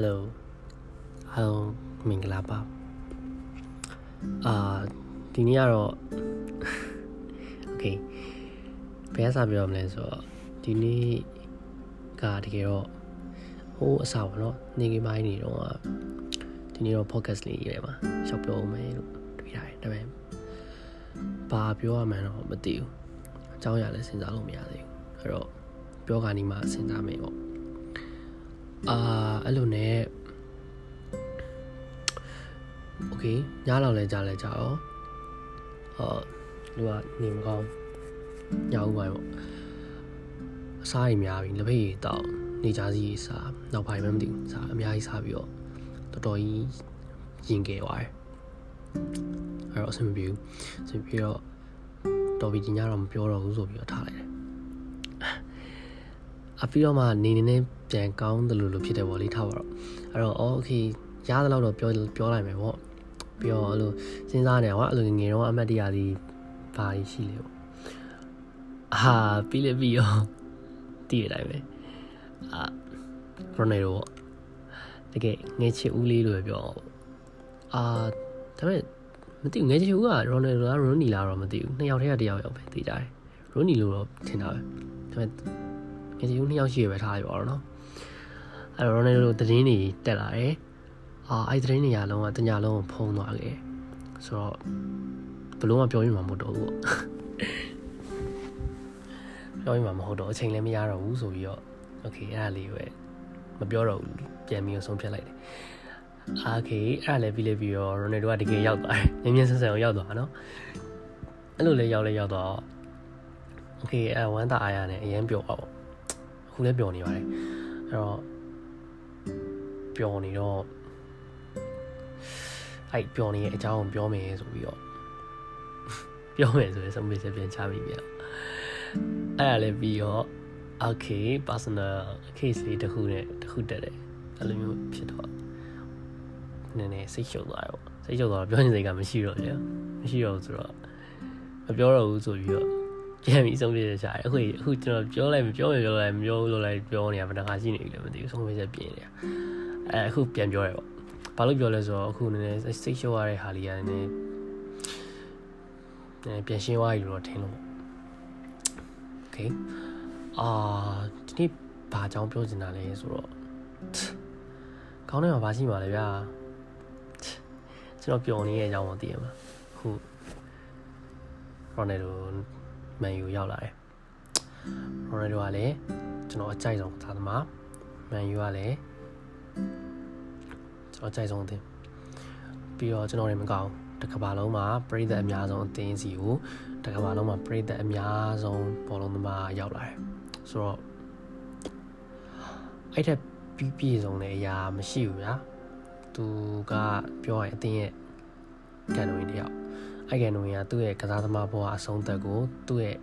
Hello အားလုံးမင်္ဂလာပါအာဒီနေ့ကတော့ Okay ဘယ်ကစပြောမလဲဆိုတော့ဒီနေ့ကတကယ်တော့ဟိုးအဆောက်ပေါ့နော်နေကပိုင်းနေတော့ဒီနေ့တော့ podcast လေးရေးရမှာရှောက်ပြောအောင်မယ်လို့တွေးထားတယ်ဒါပေမဲ့ဘာပြောရမှန်းတော့မသိဘူးအကြောင်းအရာလည်းစဉ်းစားလို့မရသေးဘူးအဲ့တော့ပြောကနေမှစဉ်းစားမယ်ပေါ့ အာအဲ့လိုနဲ့ okay ညလောက်လဲကြာလဲကြာရောဟောလူကနေမကောင်းညဦးပိုင်းပေါ့အစားကြီးများပြီလက်ဖက်ရည်တောက်နေကြစီစားနောက်ပိုင်းမှမသိဘူးစားအများကြီးစားပြီးတော့တော်တော်ကြီးရင်ခဲ့သွားတယ်အဲ့တော့အဆင်မပြေဘူးအဆင်ပြေတော့တော်ပြီညတော့မပြောတော့ဘူးဆိုပြီးတော့ထားလိုက်တယ် အပြီးတော့မှနေနေနဲ့ပြန်ကောင်းတယ်လို့လို့ဖြစ်တယ်ပေါ့လေထားပါတော့အဲ့တော့ okay ရသလောက်တော့ပြောပြောလိုက်မယ်ပေါ့ပြီးတော့အဲ့လိုစဉ်းစားနေတာကအဲ့လိုငငယ်တော့အမှတ်တရကြီးဘာကြီးရှိလဲပေါ့အာပြီးလေပြီးရောတည်ရတိုင်းပဲအာရိုနယ်ဒိုပေါ့တကယ်ငယ်ချစ်ဦးလေးလို့ပြောအောင်အာဒါပေမဲ့မသိဘူးငယ်ချစ်ဦးကရိုနယ်ဒိုလားရိုနီလားတော့မသိဘူးနှစ်ယောက်တည်းကတယောက်ယောက်ပဲသိကြတယ်ရိုနီလို့တော့ထင်တာပဲဒါပေမဲ့ ငယ်ချစ်ဦးနှစ်ယောက်ရှိရပဲထားရပါတော့နော်အဲ့တော့ရိုနယ်ဒိုသတင်းတွေတက်လာတယ်အာအဲ့သတင်းတွေအလုံးကတညာလုံးဖုံးသွားခဲ့ဆိုတော့ဘလို့မှပြောရမှာမဟုတ်တော့ဘူးပြောရမှာမဟုတ်တော့အချိန်လည်းမရတော့ဘူးဆိုပြီးတော့โอเคအဲ့ဒါလေးပဲမပြောတော့ဘူးပြန်ပြီးဆုံးဖြတ်လိုက်တယ်အာโอเคအဲ့ဒါလည်းပြီးလေပြီးတော့ရိုနယ်ဒိုကတကယ်ရောက်သွားတယ်မြင်းမြင်းဆန်းဆန်းကိုရောက်သွားတာနော်အဲ့လိုလေးရောက်လဲရောက်တော့โอเคအဲဝမ်းသာအားရနဲ့အရင်ပျော်ပါပေါ့အ ခုလည်းပျော်နေပါတယ်အဲ့တော့ပျော်နေတော့အဲ့ပျော်နေတဲ့အကြောင်းကိုပြောမယ်ဆိုပြီးတော့ပြောမယ်ဆိုရင်ဆုံးဖြတ်ချက်ပြန်ချပြီးပြန်အဲ့ဒါလည်းပြီးတော့ okay personal case လေးတစ်ခုနဲ့တစ်ခုတက်တယ်အဲ့လိုမျိုးဖြစ်တော့နည်းနည်းစိတ်ရှုပ်သွားတယ်ပေါ့စိတ်ရှုပ်သွားတော့ပြောနေစိတ်ကမရှိတော့ဘူးမရှိတော့ဘူးဆိုတော့မပြောတော့ဘူးဆိုပြီးတော့ ကြံပြီးဆုံးဖြတ်ချက်ချတယ်အခုအခုကျွန်တော်ပြောလိုက်မပြောမပြောလိုက်မပြောလို့လိုက်ပြောနေတာဘယ်နှခါရှိနေပြီလဲမသိဘူးဆုံးဖြတ်ချက်ပြင်နေတာအဲအခုပြန်ပြောရပေါ့ဘာလို့ပြောလဲဆိုတော့အခုနည်းနည်းစိတ်ရှုပ်ရတဲ့ဟာလေးကနည်းနည်းနည်းပြန်ရှင်းသွားပြီလို့ထင်လို့ okay အာဒီနေ့ဘာအကြောင်းပြောချင်တာလဲဆိုတော့ခေါင်းထဲမှာဘာရှိမှာလဲဗျာကျွန်တော်ပျော်နေတဲ့အကြောင်းကိုသိရမှာခုရိုနယ်ဒို မန်ယူရောက်လာတယ်ရိုနယ်ဒိုကလည်းကျွန်တော်အကြိုက်ဆုံးသားသမားမန်ယူကလည်းကျွန်တော်အကြိုက်ဆုံးအသင်းပြီးတော့ကျွန်တော်လည်းမကောင်းတစ်ကမ္ဘာလုံးမှာပြည်သက်အများဆုံးအသင်းစီကိုတစ်ကမ္ဘာလုံးမှာပြည်သက်အများဆုံးဘောလုံးသမားရောက်လာတယ်ဆိုတော့အဲ့ထက်ပြီးပြည့်စုံတဲ့အရာမရှိဘူးဗျာသူကပြောရင်အတင်းရဲ့ကန်နိုဝင်တယောက် အဲ့ကန်နိုဝင်ကသူ့ရဲ့ကစားသမားဘဝအဆုံးသက်ကိုသူ့ရဲ့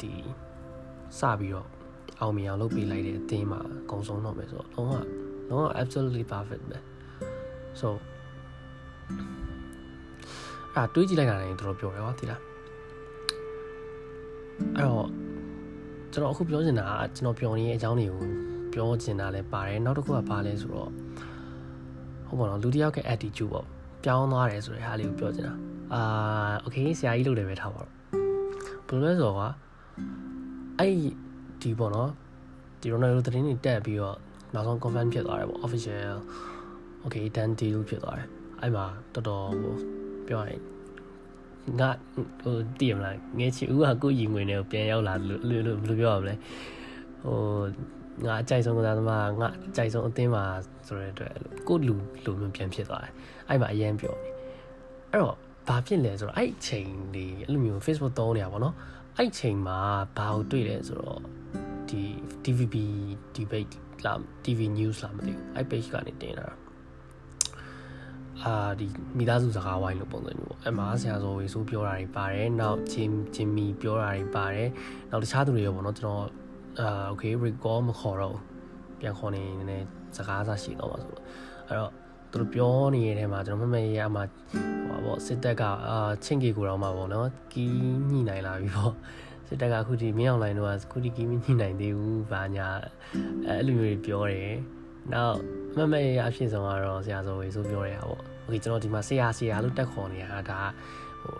ဒီစပြီးတော့အောင်မြင်အောင်လုပ်ပေးလိုက်တဲ့အတင်းမှာအကုန်ဆုံးတော့မယ်ဆိုတော့လုံးဝလုံးဝ absolutely perfect ပဲ so အာတွေးကြည့်လိုက်တာလည်းတော်တော်ပြောတယ်ဟောဒီလားအဲ့တော့ကျွန်တော်အခုပြောချင်တာကကျွန်တော်ပြောနေတဲ့အကြောင်းတွေကိုပြောချင်တာလည်းပါတယ်နောက်တစ်ခုကဘာလဲဆိုတော့ဟုတ်ပါတော့လူတစ်ယောက်ရဲ့ attitude ပေါ့ ပြောင်းသွားတယ်ဆိုတဲ့ဟာလေးကိုပြောချင်တာအာ okay ဆရာကြီးလုပ်တယ်ပဲထားပါတော့ဘယ်လိုလဲဆိုတော့ကအဲ့ဒီပေါ့နော်ဒီ Ronaldo သတင်းတွေတက်ပြီးတော့နောက်ဆုံး confirm ဖြစ်သွားတယ်ပေါ့ official okay done deal ဖြစ်သွားတယ်အဲ့မှာတော်တော်ဟိုပြောရရင်ငါဟိုတည်မလားငယ်ချီဦးကကိုရင်ငွေနဲ့ပြန်ရောက်လာလို့လို့ဘယ်လိုပြောရမလဲဟို ငါအကြိုက်ဆုံးကစားသမားငါအကြိုက်ဆုံးအသင်းမှာဆိုတဲ့အတွက်ကိုလူလူမျိုးပြန်ဖြစ်သွားတယ်အဲ့မှာအရင်ပြောနေအဲ့တော့ဘာဖြစ်လဲဆိုတော့အဲ့ချိန်လေးအဲ့လိုမျိုး Facebook သုံးနေတာပေါ့နော်အဲ့ချိန်မှာဘာကိုတွေ့လဲဆိုတော့ဒီ TVB debate လာ TV news လာမသိဘူးအဲ့ page ကနေတင်လာတာအာဒီမိသားစုစကားဝိုင်းလို့ပုံစံမျိုးပေါ့အမဆရာဇော်ဝေဆိုးပြောတာတွေပါတယ်နောက်ဂျင်ဂျင်မီပြောတာတွေပါတယ်နောက်တခြားသူတွေရောပေါ့နော်ကျွန်တော် အာ okay recall မခေါ်တော့ဘူးပြန်ခေါ်နေနည်းနည်းစကားစားရှိတော့ပါဆိုတော့အဲ့တော့သူတို့ပြောနေတဲ့အထဲမှာကျွန်တော်မမေ့ရမှာဟိုပါပေါ့စစ်တပ်ကအာချင်းကီကိုတော့မှာပေါ့နော်ကီးညှိနိုင်လာပြီပေါ့စစ်တပ်ကအခုဒီမင်းအောင်လိုင်းတို့ကအခုဒီကီးမညှိနိုင်သေးဘူးဘာညာအဲ့လိုမျိုးပြောတယ်နောက်မမေ့ရအဖြစ်ဆုံးကတော့ဆရာစောဝေဆိုပြောတယ်ဟာပေါ့ okay ကျွန်တော်ဒီမှာဆရာဆရာလို့တက်ခေါ်နေတာဒါဟို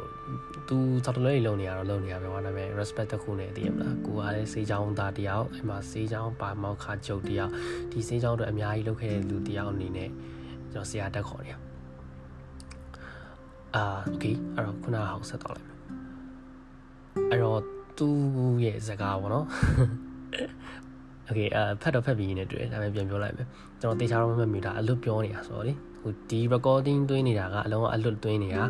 သူစောက်တလဲလုံနေရတော့လုံနေရပဲဘာနာမည် respect တစ်ခုနဲ့တည်ရမလားကိုကလည်းစေးချောင်းသားတယောက်အဲ့မှာစေးချောင်းပါမောက်ခါကျုပ်တယောက်ဒီစေးချောင်းတို့အများကြီးလုပ်ခဲ့တဲ့လူတယောက်အနေနဲ့ကျွန်တော်ဆရာတက်ခေါ်နေရအာ okay အဲ့တော့ခုနဟောက်ဆက်တော့လိုက်မယ်အဲ့တော့သူ့ရဲ့စကားပေါ့နော် okay အဖတ်တော့ဖတ်ပြီးနေတယ်ဒါပေမဲ့ပြန်ပြောလိုက်မယ်ကျွန်တော်တေချာတော့မမှတ်မိတာအလွတ်ပြောနေတာဆိုတော့လေ ဟိုဒီ recording သွင်းနေတာကအလုံးအလွတ်သွင်းနေတာ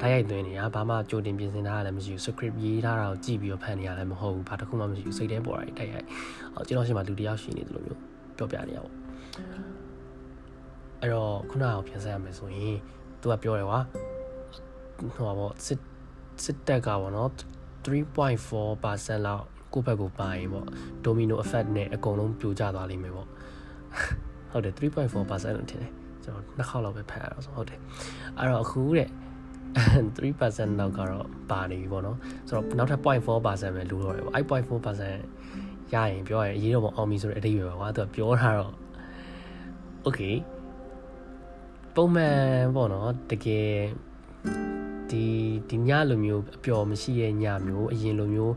ဓာတ်ရိုက်သွင်းနေတာဘာမှကြိုတင်ပြင်ဆင်ထားရလည်းမရှိဘူး script ရေးထားတာကိုကြည့်ပြီးတော့ဖတ်နေရလည်းမဟုတ်ဘူးဘာတစ်ခုမှမရှိဘူးစိတ်ထဲပေါ်တာဓာတ်ရိုက်အော်ကျွန်တော်ရှိမှလူတယောက်ရှိနေတယ်လို့မျိုးပြောပြနေရပါအဲ့တော့ခုနကပြန်ဆက်ရမယ်ဆိုရင်သူကပြောတယ်ကွာဟိုပါပေါ့စစ်စစ်တက်ကပေါ့နော်3.4%လောက်ကိုယ့်ဘက်ကိုပါရင်ပေါ့ domino effect နဲ့အကုန်လုံးပြိုကျသွားလိမ့်မယ်ပေါ့ဟုတ်တယ်3.4%လို့ထင်တယ် ကျွန်တော်နှစ်ခေါက်လောက်ပဲဖတ်ရတော့ဆိုဟုတ်တယ်အဲ့တော့အခုတဲ့3%လောက်ကတော့ပါနေပြီပေါ့နော်ဆိုတော့နောက်ထပ် 0.4%ပဲလိုတော့တယ်ပေါ့အဲ့0.4%ရရင်ပြောရရင်အရေးတော့မအောင်ပြီဆိုတဲ့အတိတ်ပဲကွာသူကပြောတာတော့ okay ပုံမှန်ပေါ့နော်တကယ်ဒီဒီညလိုမျိုးအပျော်မရှိတဲ့ညမျိုးအရင်လိုမျိုး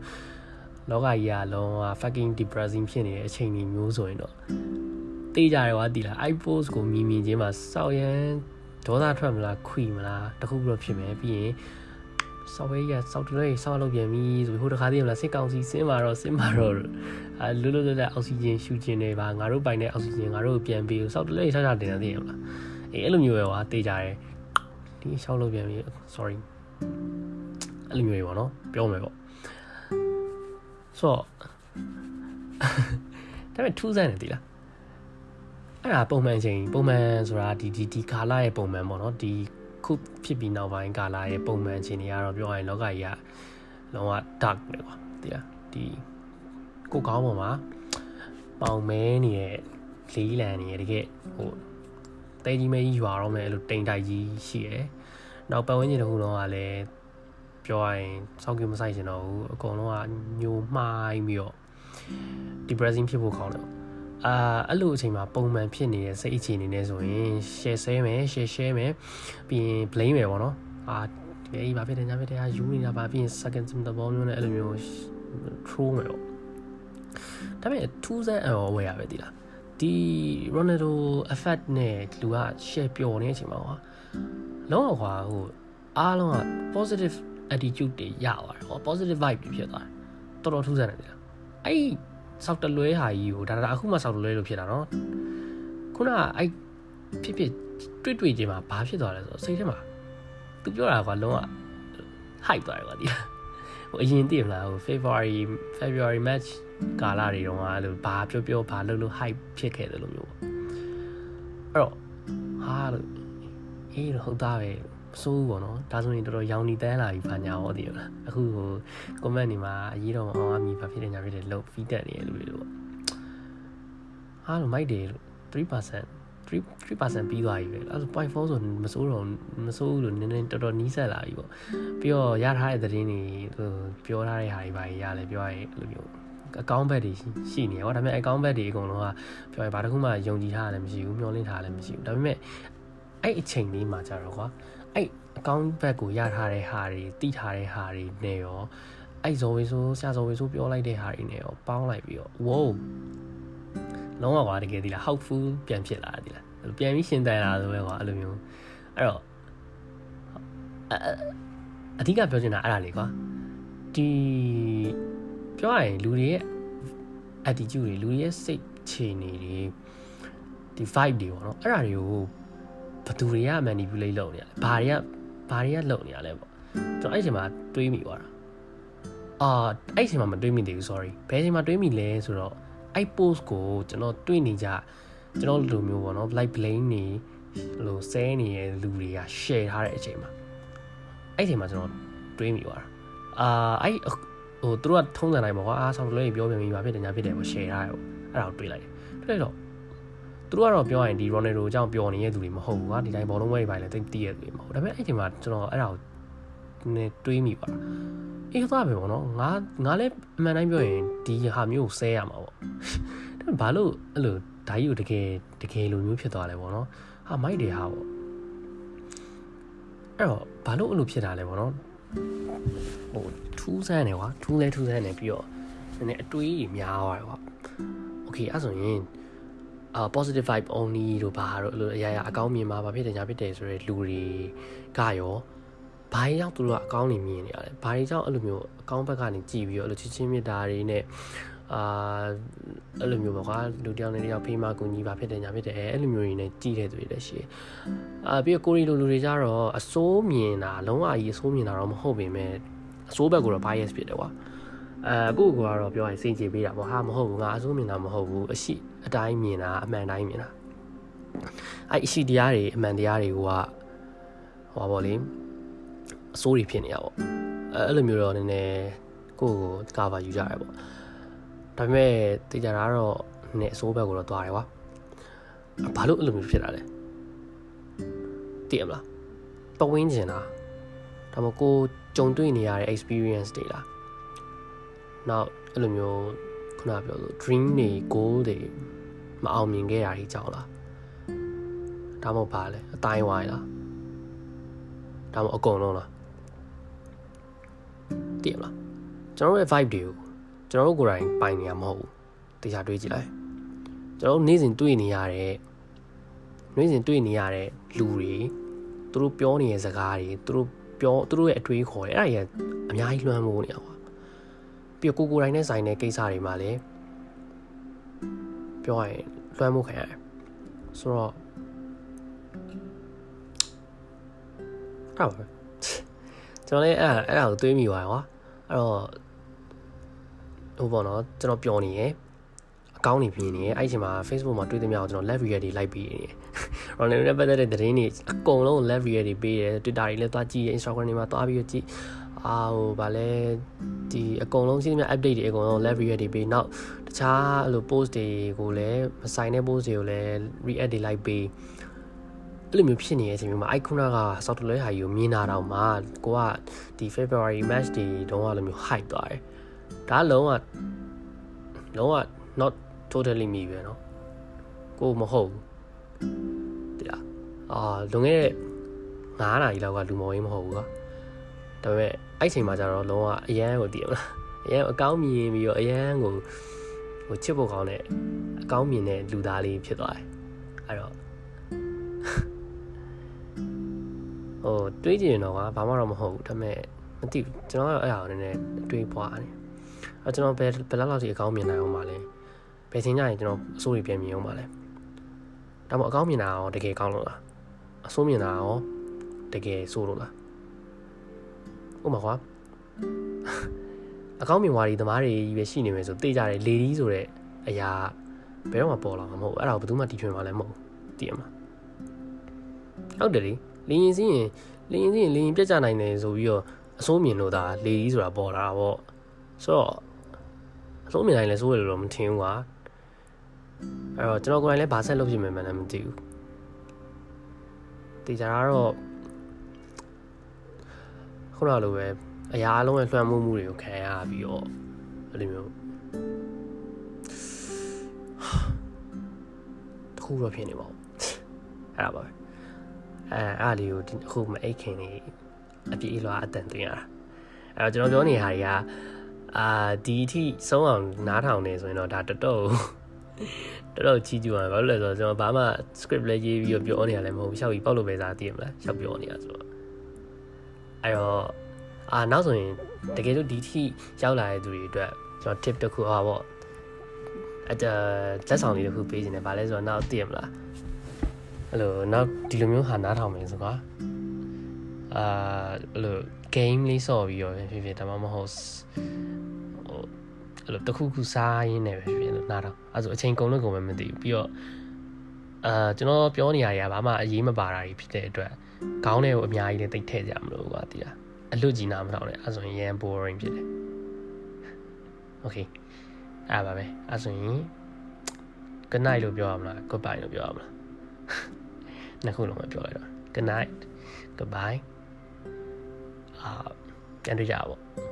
လောကကြီးကလုံးဝ fucking depressing ဖြစ်နေတဲ့အချိန်ကြီးမျိုးဆိုရင်တော့ တေးကြတယ်ကွာတီလား iPods ကိုမြင်မြင်ချင်းမှာစောက်ရန်ဒေါသထွက်မလားခွီမလားတခုတော့ဖြစ်မယ်ပြီးရင်ဆော့ဝဲရဆော့တလဲဆော့လုပ်ပြန်ပြီဆိုပြီးဟိုတခါသေးမလားစစ်ကောင်စီစင်းမာတော့စင်းမာတော့အဲလွတ်လွတ်လပ်လပ်အောက်ဆီဂျင်ရှူကျင်နေပါငါတို့ပိုင်တဲ့အောက်ဆီဂျင်ငါတို့ပြန်ပြီးဆော့တလဲဆော့ချတင်နေသေးရမလားအေးအဲ့လိုမျိုးပဲကွာတေးကြတယ်ဒီဆော့လုပ်ပြန်ပြီ sorry အဲ့လိုမျိုးပဲပေါ့နော်ပြောမယ်ပေါ့ဆိုတော့ဒါပေမဲ့ထူးဆန်းတယ်တိလား အဲ့ဒါပုံမှန်ချိန်ပုံမှန်ဆိုတာဒီဒီဒီကာလရဲ့ပုံမှန်ပေါ့နော်ဒီခုဖြစ်ပြီးနောက်ပိုင်းကာလရဲ့ပုံမှန်ချိန်တွေကတော့ပြောရရင်လောကကြီးကလုံးဝ dark ပဲကွာဒီလားဒီကိုကောင်းပေါ်မှာပေါင်မဲနေတဲ့လေးလံနေရတကယ်ဟိုတဲကြီးမဲကြီးရွာတော့မယ်အဲ့လိုတိမ်တိုက်ကြီးရှိရယ်နောက်ပတ်ဝန်းကျင်တစ်ခုလုံးကလည်းပြောရရင်စောက်ကမဆိုင်ချင်တော့ဘူးအကုန်လုံးကညိုမှိုင်းပြီးတော့ depressing ဖြစ်ဖို့ခေါင်းတယ် အာအဲ့လိုအချိန်မှာပုံမှန်ဖြစ်နေတဲ့စိတ်အခြေအနေနဲ့ဆိုရင် share ဆဲမယ် share share မယ်ပြီးရင် blame မယ်ပေါ့နော်အာဒီအေးဘာဖြစ်တယ်ညာဖြစ်တယ်ဟာယူနေတာပါပြီးရင် second sim တဘောမျိုးနဲ့အဲ့လိုမျိုး throw မယ်ပေါ့ဒါပေမဲ့ထူးဆန်းအော်ဝယ်ရပဲဒီလားဒီ Ronaldo effect နဲ့လူက share ပျော်နေတဲ့အချိန်မှာကွာလုံးဝကွာဟိုအားလုံးက positive attitude တွေရသွားတယ်ဟော positive vibe တွေဖြစ်သွားတယ်တော်တော်ထူးဆန်းတယ်ဒီလားအဲ့ စောက်တလွဲဟာကြီးကိုဒါဒါအခုမှစောက်တလွဲလို့ဖြစ်တာနော်ခုနကအဲ့ဖြစ်ဖြစ်တွေ့တွေ့ချင်းမှာဘာဖြစ်သွားလဲဆိုတော့စိတ်ထဲမှာသူပြောတာကလုံးဝ hype သွားတယ်ကွာဒီလားဟိုအရင်တည်မလားဟို February February match ကာလတွေတုန်းကအဲ့လိုဘာပြောပြောဘာလုပ်လို့ hype ဖြစ်ခဲ့တယ်လို့မျိုးပေါ့အဲ့တော့ဟာလို့အေးဟုတ်သားပဲ စိုးပေါ့နော်ဒါဆိုရင်တော်တော်ရောင်နေတန်းလာပြီဘာညာဟောတည်လားအခုဟို comment တွေမှာအရေးတော့အောင်အမိဘာဖြစ်နေညာဖြစ်တယ်လို့ feedback နေရလို့လို့ဟာလို့မိုက်တယ်လို့3% 3 3%ပြီးသွားပြီပဲအဲ့ဒါ0.4ဆိုမစိုးတော့မစိုးလို့နည်းနည်းတော်တော်နီးစပ်လာပြီပေါ့ပြီးတော့ရထားတဲ့သတင်းတွေဟိုပြောထားတဲ့ဟာတွေပါရလဲပြောရရင်အဲ့လိုမျိုးအကောင့်ဘက်တွေရှိနေရောဒါပေမဲ့အကောင့်ဘက်တွေအကုန်လုံးကပြောရင်ဘာတစ်ခုမှယုံကြည်ထားတယ်မရှိဘူးမျှော်လင့်ထားလည်းမရှိဘူးဒါပေမဲ့အဲ့အချိန်လေးမှာကြတော့ကွာ အဲ့အကောင့်ဘက်ကိုရထားတဲ့ဟာတွေတိထားတဲ့ဟာတွေနဲ့ရောအဲ့ဇော်ဝေဆိုးဆရာဇော်ဝေဆိုးပြောလိုက်တဲ့ဟာတွေနဲ့ရောပေါင်းလိုက်ပြီးတော့ဝိုးလုံးဝကွာတကယ်ဒီလား helpful ပြန်ဖြစ်လာတယ်ဒီလားပြန်ပြီးရှင်းတန်လာဆိုပဲကွာအဲ့လိုမျိုးအဲ့တော့အဓိကပြောချင်တာအဲ့ဒါလေးကွာဒီပြောရရင်လူတွေရဲ့ attitude တွေလူတွေရဲ့စိတ်ခြေနေတွေဒီ vibe တွေပေါ့နော်အဲ့ဒါတွေကို ဘသူတွေက manipulate လုပ်နေရလဲဘာတွေကဘာတွေကလုပ်နေရလဲပေါ့ကျွန်တော်အဲ့ချိန်မှာတွေးမိသွားတာအာအဲ့ချိန်မှာမတွေးမိသေးဘူး sorry ဘယ်ချိန်မှာတွေးမိလဲဆိုတော့အဲ့ post ကိုကျွန်တော်တွေးနေကြကျွန်တော်လူမျိုးပေါ့နော် like blame နေလို့ဆဲနေတဲ့လူတွေက share ထားတဲ့အချိန်မှာအဲ့ချိန်မှာကျွန်တော်တွေးမိသွားတာအာအဲ့ဟိုသူတို့ကထုံးစံတိုင်းပေါ့ကွာအားဆောက်လွဲပြောပြန်ပြီးပါဖြစ်တယ်ညာဖြစ်တယ်ပေါ့ share ထားတယ်ပေါ့အဲ့ဒါကိုတွေးလိုက်တယ်တွေးလိုက်တော့ သူတို့ကတော့ပြောရရင်ဒီ Ronaldo အကြောင်းပျော်နေတဲ့သူတွေမဟုတ်ဘူးကွာဒီတိုင်းဘောလုံးပွဲတွေပါလေတိတ်တည့်ရသူတွေမဟုတ်ဒါပေမဲ့အဲ့ချိန်မှာကျွန်တော်အဲ့ဒါကိုနည်းတွေးမိပါအေးသွားပဲပေါ့နော်ငါငါလည်းအမှန်တိုင်းပြောရင်ဒီဟာမျိုးကိုဆဲရမှာပေါ့ဒါပေမဲ့ဘာလို့အဲ့လိုဒါကြီးကိုတကယ်တကယ်လိုမျိုးဖြစ်သွားလဲပေါ့နော်ဟာမိုက်တယ်ဟာပေါ့အဲ့တော့ဘာလို့အဲ့လိုဖြစ်တာလဲပေါ့နော်ဟိုထူးဆန်းတယ်ကွာထူးလဲထူးဆန်းတယ်ပြီးတော့နည်းနည်းအတွေးကြီးများသွားတယ်ကွာ okay အဲ့ဆိုရင် အာ positive vibe only လို့ဘာလို့အဲ့လိုအရာရာအကောင်းမြင်မှာဘာဖြစ်တယ်ညာဖြစ်တယ်ဆိုတဲ့လူတွေကရောဘာကြောင့်သူတို့ကအကောင်းနေမြင်နေရလဲဘာကြောင့်အဲ့လိုမျိုးအကောင်းဘက်ကနေကြည်ပြီးတော့အဲ့လိုချစ်ချင်းမြတ်တာတွေနဲ့အာအဲ့လိုမျိုးပေါ့ကွာလူတယောက်နဲ့တယောက်ဖေးမကူညီပါဖြစ်တယ်ညာဖြစ်တယ်အဲ့လိုမျိုးတွေနဲ့ကြည်တဲ့သူတွေလည်းရှိတယ်အာပြီးတော့ကိုရီလိုလူတွေကြတော့အစိုးမြင်တာလုံးဝကြီးအစိုးမြင်တာတော့မဟုတ်ပေမဲ့အစိုးဘက်ကတော့ bias ဖြစ်တယ်ကွာ အဲအခုကတော့ပြောရင်စိတ်ကြည်ပေးတာပေါ့ဟာမဟုတ်ဘူးငါအစိုးမြင်တာမဟုတ်ဘူးအရှိအတိုင်းမြင်တာအမှန်တိုင်းမြင်တာအဲ့အရှိတရားတွေအမှန်တရားတွေကဟောပါလေအစိုးတွေဖြစ်နေရပေါ့အဲအဲ့လိုမျိုးတော့နည်းနည်းကိုယ့်ကိုကာဗာယူကြရပေါ့ဒါပေမဲ့တေချာတာကတော့နည်းအစိုးဘက်ကိုတော့သွားတယ်ကွာဘာလို့အဲ့လိုမျိုးဖြစ်တာလဲသိရမလားပဝင်းကျင်တာဒါမှကိုကြုံတွေ့နေရတဲ့ experience တွေလား နောက်အဲ့လိုမျိုးခုနပြောလို့ dream တွေ goal တွေမအောင်မြင်ခဲ့တာကြီးကြောင့်လားဒါမှမဟုတ်ပါလဲအတိုင်းဝိုင်းလားဒါမှမဟုတ်အကုန်လုံးလားသိရမလားကျွန်တော်ရဲ့ vibe တွေကိုကျွန်တော်တို့ကိုယ်တိုင်ပိုင်နေရမဟုတ်ဘူးတရားတွေးကြည့်လိုက်ကျွန်တော်တို့နေ့စဉ်တွေ့နေရတဲ့နေ့စဉ်တွေ့နေရတဲ့လူတွေသူတို့ပြောနေတဲ့စကားတွေသူတို့ပြောသူတို့ရဲ့အတွေးခေါ်တယ်အဲ့ဒါကြီးအများကြီးလွှမ်းမိုးနေတာကွာ ပြီးကိုကိုတိုင်းနဲ့ဆိုင်တဲ့ကိစ္စတွေမှာလည်းပြောရရင်လွှမ်းမိုးခံရတယ်ဆိုတော့အဲ့ပါကျွန်တော်လည်းအဲ့အဲ့ဒါကိုတွေးမိသွားကွာအဲ့တော့ဟိုပေါ့နော်ကျွန်တော်ပျော်နေရယ်အကောင်းနေပြင်းနေရယ်အဲ့ချိန်မှာ Facebook မှာတွေ့သမျှကိုကျွန်တော် live react တွေလိုက်ပြီးနေတယ် Ronaldo နဲ့ပတ်သက်တဲ့သတင်းတွေအကုန်လုံး live react တွေပေးတယ် Twitter တွေလည်းသွားကြည့်ရ Instagram တွေမှာသွားပြီးကြည့် အာဟိုဗာလဲဒီအကုန်လုံးရှိသမျှ update တွေအကုန်လုံး live react တွေပေးနောက်တခြားအဲ့လို post တွေကိုလည်းမဆိုင်တဲ့ post တွေကိုလည်း react တွေလိုက်ပေးအဲ့လိုမျိုးဖြစ်နေတဲ့အချိန်မျိုးမှာ icon က software ဟာကြီးကိုမြင်တာတော့မှကိုကဒီ February match တွေတုန်းကလိုမျိုး hype သွားတယ်ဒါလုံးဝလုံးဝ not totally me ပဲเนาะကိုမဟုတ်ဘူးတရားအာလွန်ခဲ့တဲ့9နာရီလောက်ကလူမော်ရေးမဟုတ်ဘူးကွာ ဒါပေမဲ့အဲ့ချိန်မှာကျတော့လုံးဝအရန်ကိုတည်မလားအရန်အကောင်းမြင်ပြီးတော့အရန်ကိုဟိုချစ်ဖို့ကောင်းတဲ့အကောင်းမြင်တဲ့လူသားလေးဖြစ်သွားတယ်အဲ့တော့ဟိုတွေးကြည့်ရင်တော့ကွာဘာမှတော့မဟုတ်ဘူးဒါပေမဲ့မသိဘူးကျွန်တော်ကတော့အဲ့ဒါကိုနည်းနည်းတွေးပွားတယ်အဲကျွန်တော်ဘယ်ဘယ်လောက်လောက်စီအကောင်းမြင်နိုင်အောင်ပါလဲဘယ်ချိန်ကျရင်ကျွန်တော်အစိုးရပြန်မြင်အောင်ပါလဲဒါမှမဟုတ်အကောင်းမြင်တာရောတကယ်ကောင်းလို့လားအဆိုးမြင်တာရောတကယ်ဆိုးလို့လား ဥပမာကွာအကောင်းမြင်ဝါဒီသမားတွေကြီးပဲရှိနေမယ်ဆိုသိကြတယ်လေဒီဆိုတဲ့အရာဘယ်တော့မှပေါ်လာမှာမဟုတ်အဲ့ဒါကိုဘယ်သူမှတီထွင်မှာလည်းမဟုတ်သိရမှာဟုတ်တယ်လေလင်းရင်စီးရင်လင်းရင်စီးရင်လင်းရင်ပြက်ကြနိုင်တယ်ဆိုပြီးတော့အစိုးမြင်လို့ဒါလေဒီဆိုတာပေါ်လာတာပေါ့ဆိုတော့အဆုံးမြင်တိုင်းလဲစိုးရလို့တော့မထင်ဘူးကွာအဲ့တော့ကျွန်တော်ကိုယ်တိုင်လည်းဘာဆက်လုပ်ဖြစ်မယ်မှလည်းမသိဘူးတေချာတော့ ခုနလိုပဲအရာအလုံးရဲ့လွှမ်းမိုးမှုတွေကိုခံရပြီးတော့အဲ့လိုမျိုးတခုတော့ဖြစ်နေပါဘူးအဲ့ဒါပါပဲအဲအားလေးကိုအခုမအိတ်ခင်နေအပြေးလွားအတန်သွင်းရတာအဲ့တော့ကျွန်တော်ပြောနေဟာတွေကအာဒီအထိဆုံးအောင်နားထောင်နေဆိုရင်တော့ဒါတော်တော်တော်တော်ချီးကျူးရဘာလို့လဲဆိုတော့ကျွန်တော်ဘာမှ script လည်းရေးပြီးတော့ပြောနေရလည်းမဟုတ်ဘူးရှောက်ပြီးပေါက်လို့ပဲစားသိရမလားရှောက်ပြောနေရဆိုတော့ အဲ့တော့အာနောက်ဆိုရင်တကယ်လို့ဒီထိရောက်လာတဲ့သူတွေအတွက်ကျွန်တော် tip တစ်ခုဟာပေါ့အဲ့ဒါလက်ဆောင်လေးတစ်ခုပေးခြင်းတယ်ဗာလဲဆိုတော့နောက်သိရမလားအဲ့လိုနောက်ဒီလိုမျိုးဟာနားထောင်မယ်ဆိုကွာအာအဲ့လို game လေးဆော့ပြီးတော့ဖြစ်ဖြစ်ဒါမှမဟုတ်ဟိုအဲ့လိုတခုခုစားရင်းနဲ့ပဲဖြစ်ဖြစ်လို့နားတော့အဲ့ဆိုအချိန်ကုန်လို့ကုန်ပဲမသိဘူးပြီးတော့အာကျွန်တော်ပြောနေရရဘာမှအရေးမပါတာကြီးဖြစ်တဲ့အတွက် ခေါင်းထဲကိုအများကြီးလည်းတိတ်ထည့်ကြမလို့ကွာတီးလားအလွတ်ကြီးနားမထောင်နဲ့အဲ့ဆိုရင်ရန် boring ဖြစ်တယ် okay အဲ့ပါပဲအဲ့ဆိုရင် good night လို့ပြောရမလား goodbye လို့ပြောရမလားနှစ်ခုလုံးပဲပြောလိုက်တော့ good night goodbye အာပြန်တွေ့ကြပါပေါ့